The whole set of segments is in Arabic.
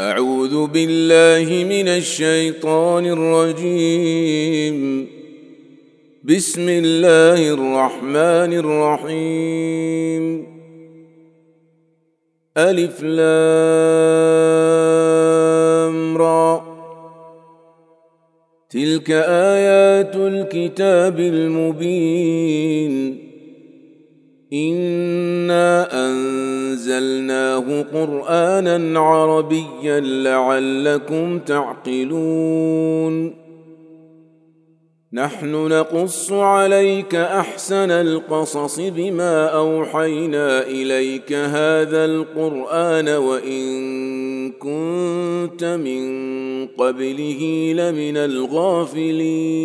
أعوذ بالله من الشيطان الرجيم. بسم الله الرحمن الرحيم. ألف لام را. تلك آيات الكتاب المبين. إنا أنزلناه قرآنا عربيا لعلكم تعقلون. نحن نقص عليك أحسن القصص بما أوحينا إليك هذا القرآن وإن كنت من قبله لمن الغافلين.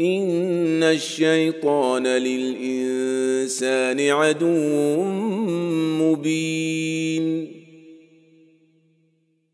ان الشيطان للانسان عدو مبين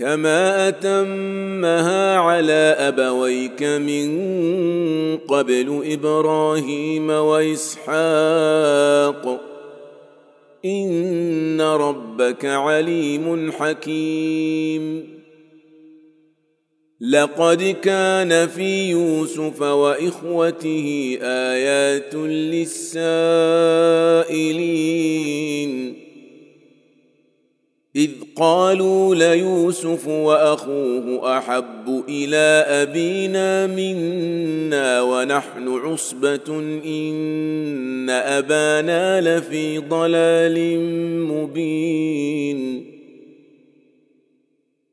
كما اتمها على ابويك من قبل إبراهيم واسحاق ان ربك عليم حكيم. لقد كان في يوسف واخوته ايات للسائلين إذ قالوا ليوسف وأخوه أحب إلى أبينا منا ونحن عصبة إن أبانا لفي ضلال مبين.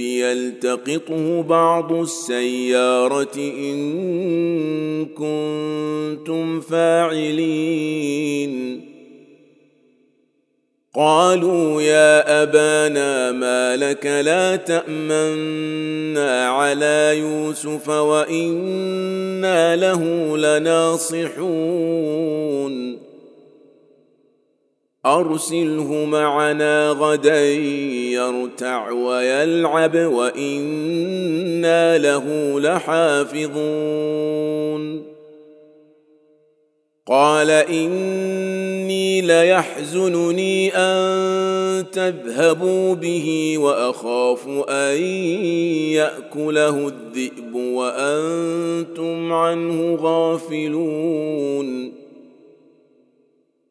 يلتقطه بعض السيارة إن كنتم فاعلين. قالوا يا أبانا ما لك لا تأمنا على يوسف وإنا له لناصحون. أرسله معنا غدا يرتع ويلعب وإنا له لحافظون. قال إني ليحزنني أن تذهبوا به وأخاف أن يأكله الذئب وأنتم عنه غافلون.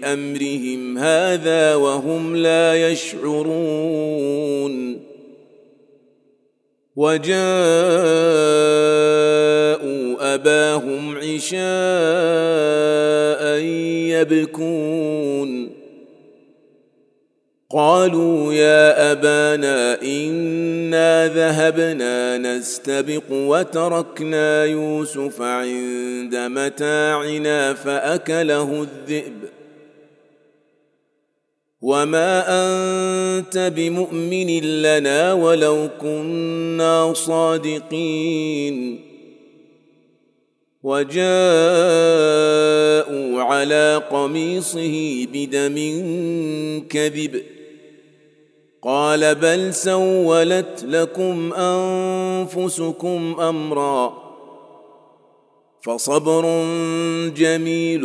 بامرهم هذا وهم لا يشعرون. وجاءوا أباهم عشاء يبكون. قالوا يا أبانا إنا ذهبنا نستبق وتركنا يوسف عند متاعنا فأكله الذئب. وما انت بمؤمن لنا ولو كنا صادقين وجاءوا على قميصه بدم كذب قال بل سولت لكم انفسكم امرا فصبر جميل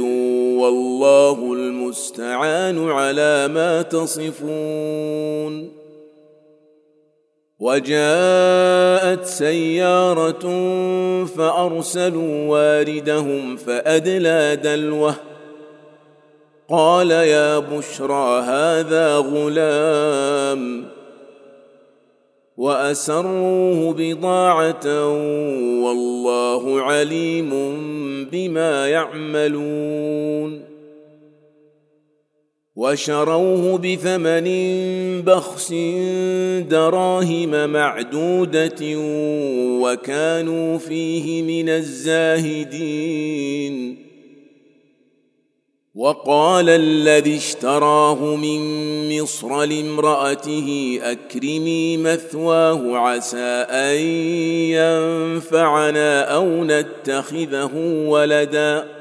والله المستعان على ما تصفون. وجاءت سيارة فأرسلوا واردهم فأدلى دلوه. قال يا بشرى هذا غلام. وأسروه بضاعة والله عليم بما يعملون. وشروه بثمن بخس دراهم معدودة وكانوا فيه من الزاهدين. وقال الذي اشتراه من مصر لامرأته أكرمي مثواه عسى أن ينفعنا أو نتخذه ولدا.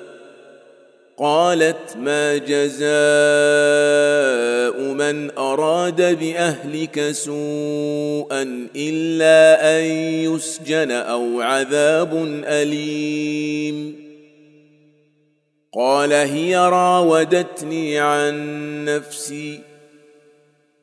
قالت ما جزاء من أراد بأهلك سوءا إلا أن يسجن أو عذاب أليم. قال هي راودتني عن نفسي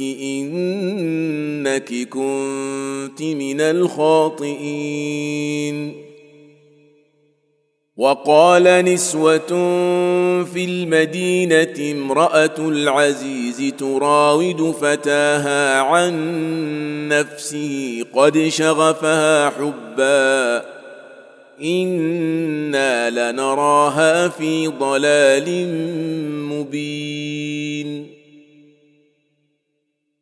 إنك كنت من الخاطئين. وقال نسوة في المدينة امرأة العزيز تراود فتاها عن نفسه قد شغفها حبا. إنا لنراها في ضلال مبين.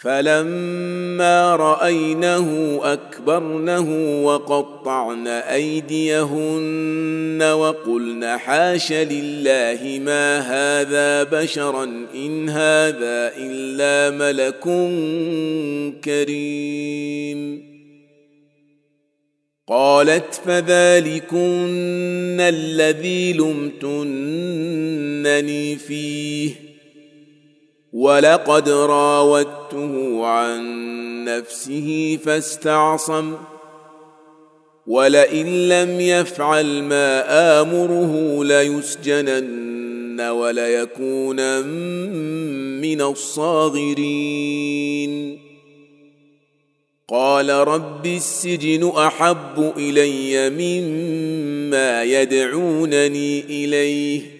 فلما رأينه أكبرنه وقطعن أيديهن وقلن حاش لله ما هذا بشرا إن هذا إلا ملك كريم. قالت فذلكن الذي لمتنني فيه؟ ولقد راودته عن نفسه فاستعصم ولئن لم يفعل ما آمره ليسجنن وليكون من الصاغرين. قال رب السجن أحب إلي مما يدعونني إليه.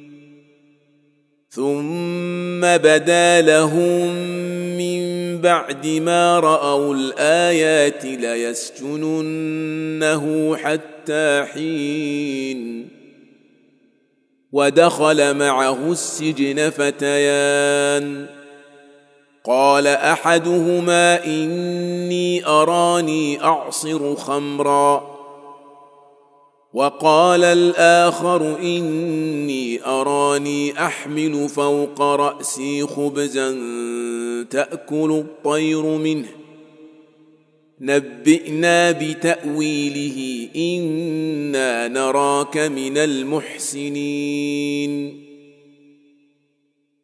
ثم بدا لهم من بعد ما راوا الايات ليسجننه حتى حين ودخل معه السجن فتيان قال احدهما اني اراني اعصر خمرا وقال الآخر إني أراني أحمل فوق رأسي خبزا تأكل الطير منه. نبئنا بتأويله إنا نراك من المحسنين.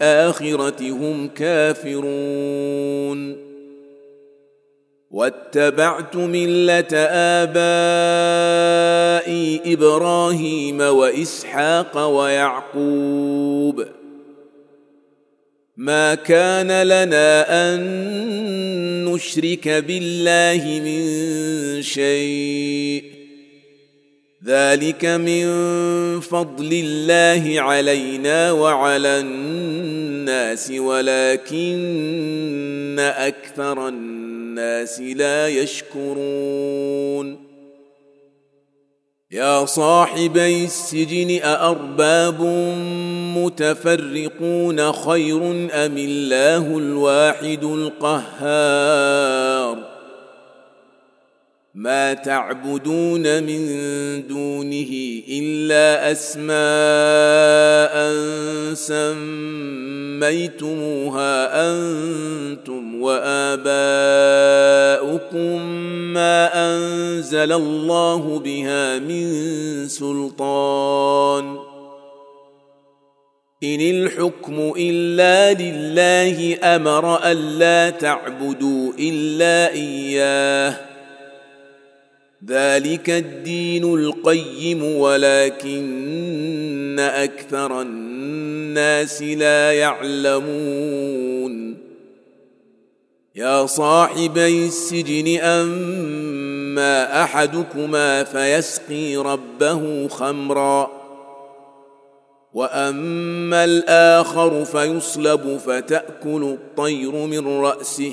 بالاخره هم كافرون. واتبعت ملة آبائي إبراهيم وإسحاق ويعقوب. ما كان لنا أن نشرك بالله من شيء. ذلك من فضل الله علينا وعلى الناس ولكن أكثر الناس لا يشكرون. يا صاحبي السجن أأرباب متفرقون خير أم الله الواحد القهار؟ ما تعبدون من دونه إلا أسماء سميتموها أنتم وآباؤكم ما أنزل الله بها من سلطان. إن الحكم إلا لله أمر ألا تعبدوا إلا إياه. ذلك الدين القيم ولكن أكثر الناس لا يعلمون. يا صاحبي السجن أما أحدكما فيسقي ربه خمرا وأما الآخر فيصلب فتأكل الطير من رأسه.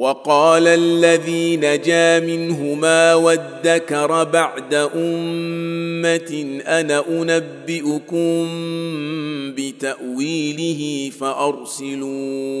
وقال الذي نجا منهما وادكر بعد أمة أنا أنبئكم بتأويله فأرسلون.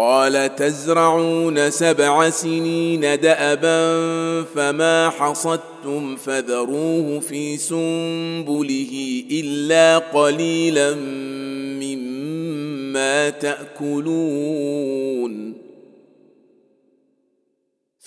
قال تزرعون سبع سنين دأبا فما حصدتم فذروه في سنبله إلا قليلا مما تأكلون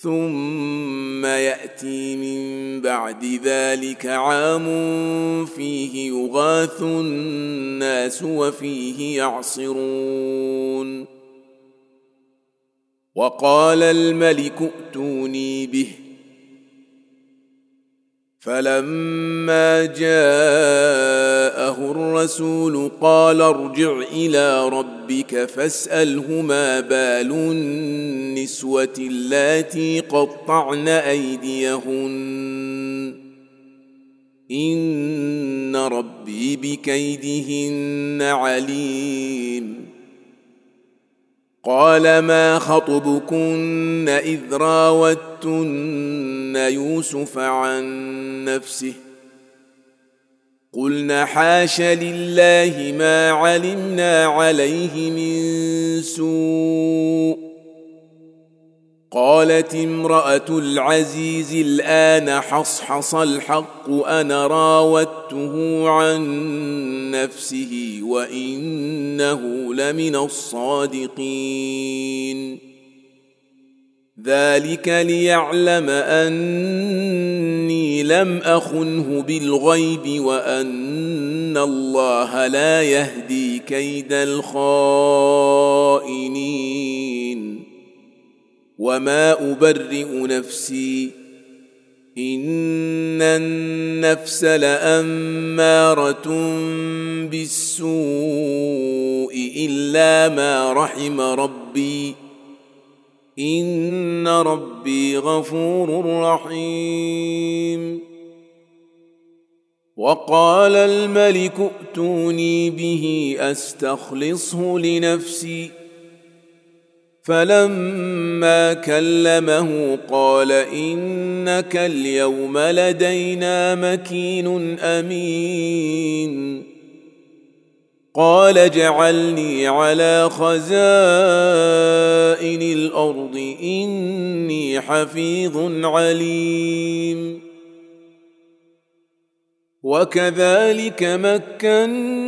ثم يأتي من بعد ذلك عام فيه يغاث الناس وفيه يعصرون. وقال الملك ائتوني به. فلما جاءه الرسول قال ارجع إلى ربك فاسأله ما بال النسوة اللاتي قطعن أيديهن. إن ربي بكيدهن عليم. قال ما خطبكن إذ راوتن يوسف عن نفسه قلنا حاش لله ما علمنا عليه من سوء قالت امرأة العزيز الآن حصحص الحق أنا راودته عن نفسه وإنه لمن الصادقين. ذلك ليعلم أني لم أخنه بالغيب وأن الله لا يهدي كيد الخائنين. وما ابرئ نفسي ان النفس لاماره بالسوء الا ما رحم ربي ان ربي غفور رحيم وقال الملك ائتوني به استخلصه لنفسي فلما كلمه قال إنك اليوم لدينا مكين أمين. قال اجعلني على خزائن الأرض إني حفيظ عليم. وكذلك مكنا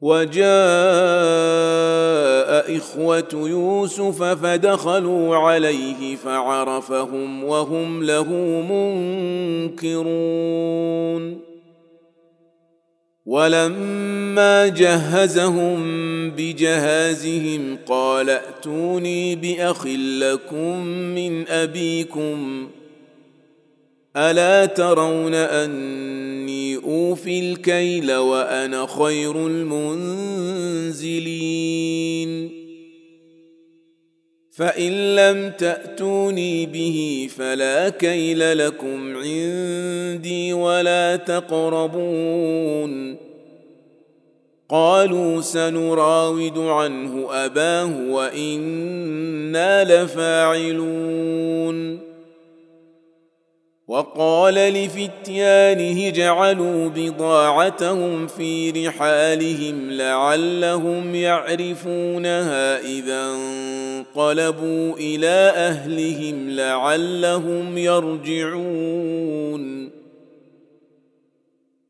وجاء إخوة يوسف فدخلوا عليه فعرفهم وهم له منكرون. ولما جهزهم بجهازهم قال ائتوني بأخ لكم من أبيكم ألا ترون أني أوفي الكيل وأنا خير المنزلين. فإن لم تأتوني به فلا كيل لكم عندي ولا تقربون. قالوا سنراود عنه أباه وإنا لفاعلون. وقال لفتيانه جعلوا بضاعتهم في رحالهم لعلهم يعرفونها إذا انقلبوا إلى أهلهم لعلهم يرجعون.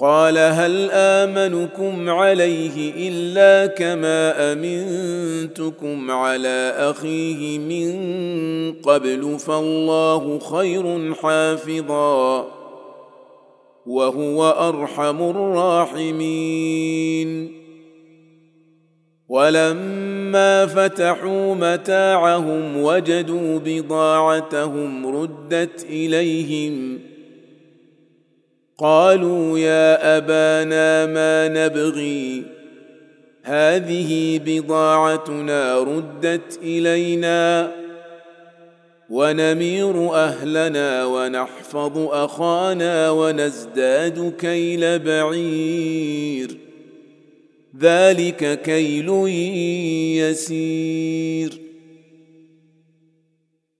قال هل آمنكم عليه إلا كما أمنتكم على أخيه من قبل فالله خير حافظا وهو أرحم الراحمين. ولما فتحوا متاعهم وجدوا بضاعتهم ردت إليهم قالوا يا أبانا ما نبغي. هذه بضاعتنا ردت إلينا. ونمير أهلنا ونحفظ أخانا ونزداد كيل بعير. ذلك كيل يسير.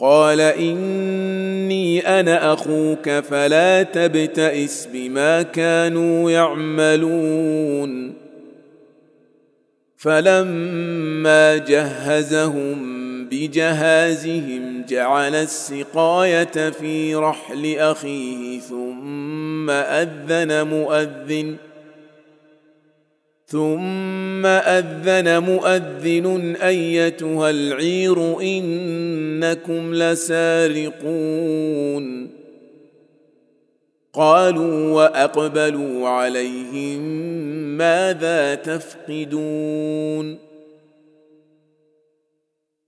قال إني أنا أخوك فلا تبتئس بما كانوا يعملون. فلما جهزهم بجهازهم جعل السقاية في رحل أخيه ثم أذن مؤذن ثم أذن مؤذن أيتها العير إنكم لسارقون. قالوا وأقبلوا عليهم ماذا تفقدون؟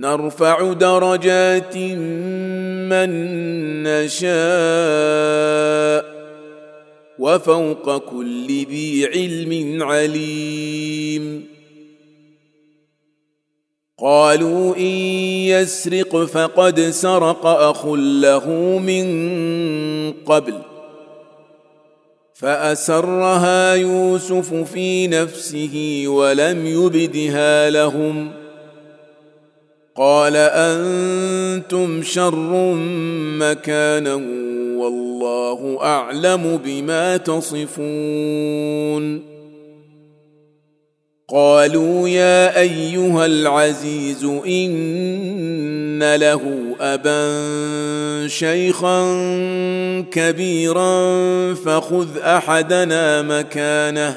نرفع درجات من نشاء وفوق كل ذي علم عليم. قالوا إن يسرق فقد سرق أخ له من قبل فأسرها يوسف في نفسه ولم يبدها لهم قال أنتم شر مكانا والله أعلم بما تصفون. قالوا يا أيها العزيز إن له أبا شيخا كبيرا فخذ أحدنا مكانه.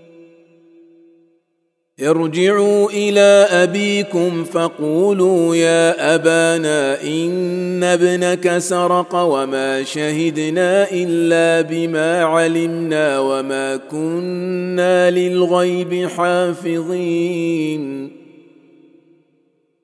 ارجعوا إلى أبيكم فقولوا يا أبانا إن ابنك سرق وما شهدنا إلا بما علمنا وما كنا للغيب حافظين.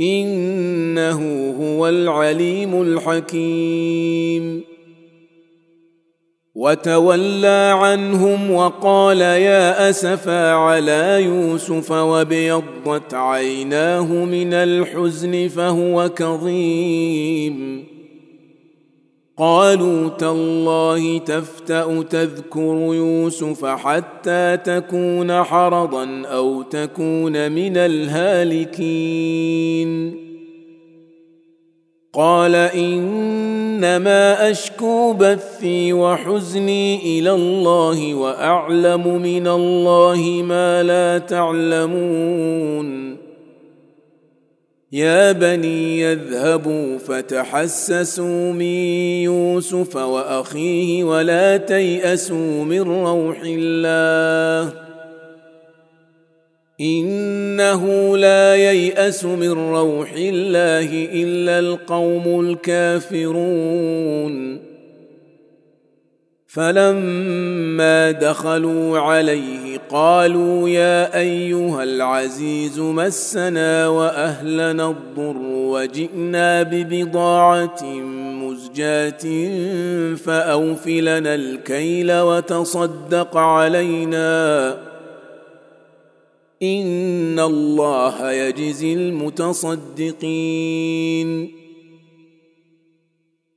إنه هو العليم الحكيم. وتولى عنهم وقال يا أسفا على يوسف وابيضت عيناه من الحزن فهو كظيم. قالوا تالله تفتأ تذكر يوسف حتى تكون حرضا أو تكون من الهالكين. قال إنما أشكو بثي وحزني إلى الله وأعلم من الله ما لا تعلمون. يا بني يذهبوا فتحسسوا من يوسف وأخيه ولا تيأسوا من روح الله. إنه لا ييأس من روح الله إلا القوم الكافرون. فلما دخلوا عليه قالوا يا أيها العزيز مسنا وأهلنا الضر وجئنا ببضاعة مزجاة فأوفلنا الكيل وتصدق علينا. إن الله يجزي المتصدقين.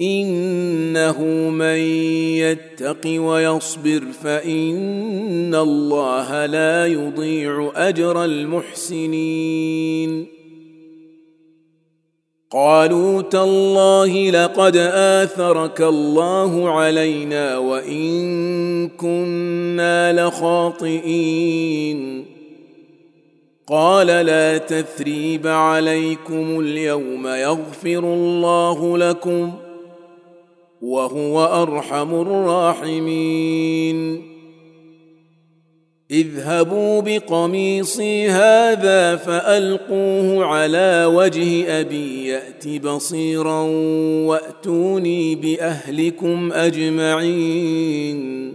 إنه من يتق ويصبر فإن الله لا يضيع أجر المحسنين. قالوا تالله لقد آثرك الله علينا وإن كنا لخاطئين. قال لا تثريب عليكم اليوم يغفر الله لكم وهو أرحم الراحمين. اذهبوا بقميصي هذا فألقوه على وجه أبي يأت بصيرا وأتوني بأهلكم أجمعين.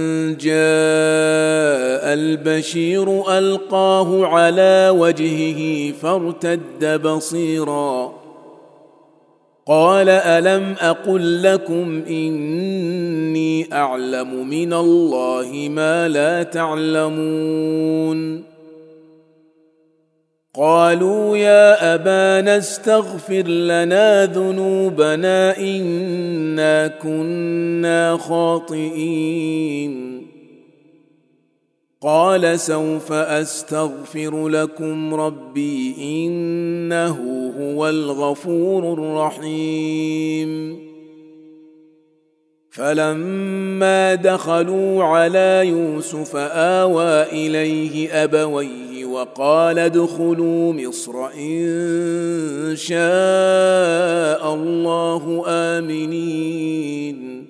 جاء البشير ألقاه على وجهه فارتد بصيرا. قال ألم أقل لكم إني أعلم من الله ما لا تعلمون؟ قالوا يا أبانا استغفر لنا ذنوبنا إنا كنا خاطئين. قال سوف أستغفر لكم ربي إنه هو الغفور الرحيم. فلما دخلوا على يوسف آوى إليه أبويه وقال ادخلوا مصر إن شاء الله آمنين.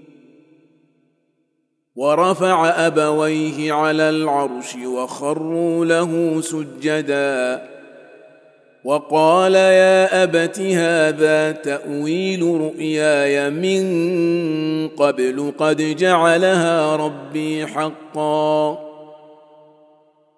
ورفع أبويه على العرش وخروا له سجدا. وقال يا أبت هذا تأويل رؤياي من قبل قد جعلها ربي حقا.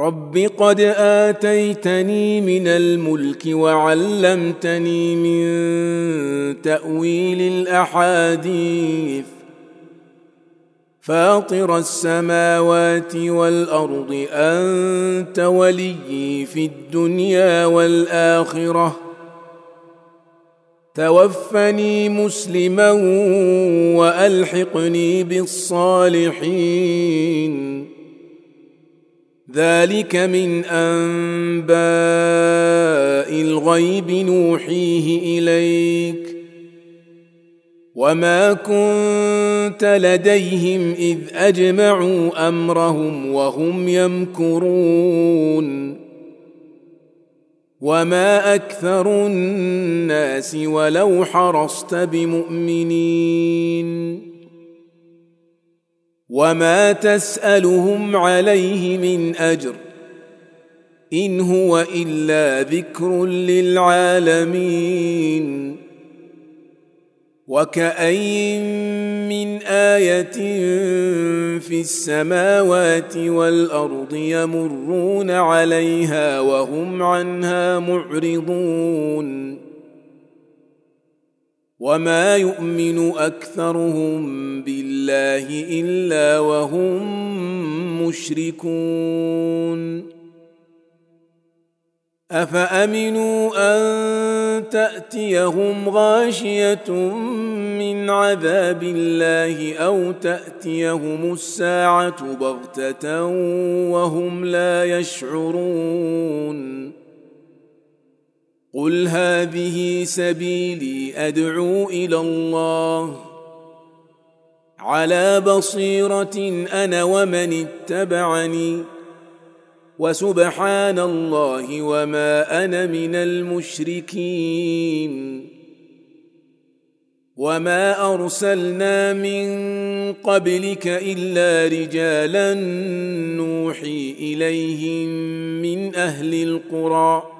رب قد اتيتني من الملك وعلمتني من تاويل الاحاديث فاطر السماوات والارض انت وليي في الدنيا والاخره توفني مسلما والحقني بالصالحين ذلك من أنباء الغيب نوحيه إليك. وما كنت لديهم إذ أجمعوا أمرهم وهم يمكرون. وما أكثر الناس ولو حرصت بمؤمنين. وما تسالهم عليه من اجر ان هو الا ذكر للعالمين وكأي من آية في السماوات والأرض يمرون عليها وهم عنها معرضون وما يؤمن أكثرهم بالله إلا وهم مشركون افامنوا ان تاتيهم غاشيه من عذاب الله أو تاتيهم الساعة بغته وهم لا يشعرون قل هذه سبيلي ادعو إلى الله على بصيره أنا ومن اتبعني وسبحان الله وما أنا من المشركين وما ارسلنا من قبلك الا رجالا نوحي اليهم من أهل القرى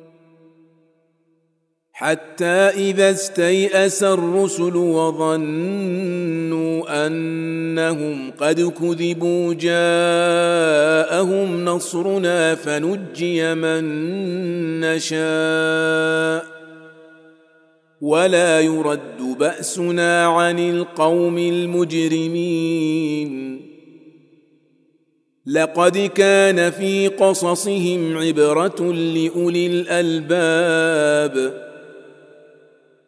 حتى إذا استيأس الرسل وظنوا أنهم قد كذبوا جاءهم نصرنا فنجي من نشاء ولا يرد بأسنا عن القوم المجرمين لقد كان في قصصهم عبرة لأولي الألباب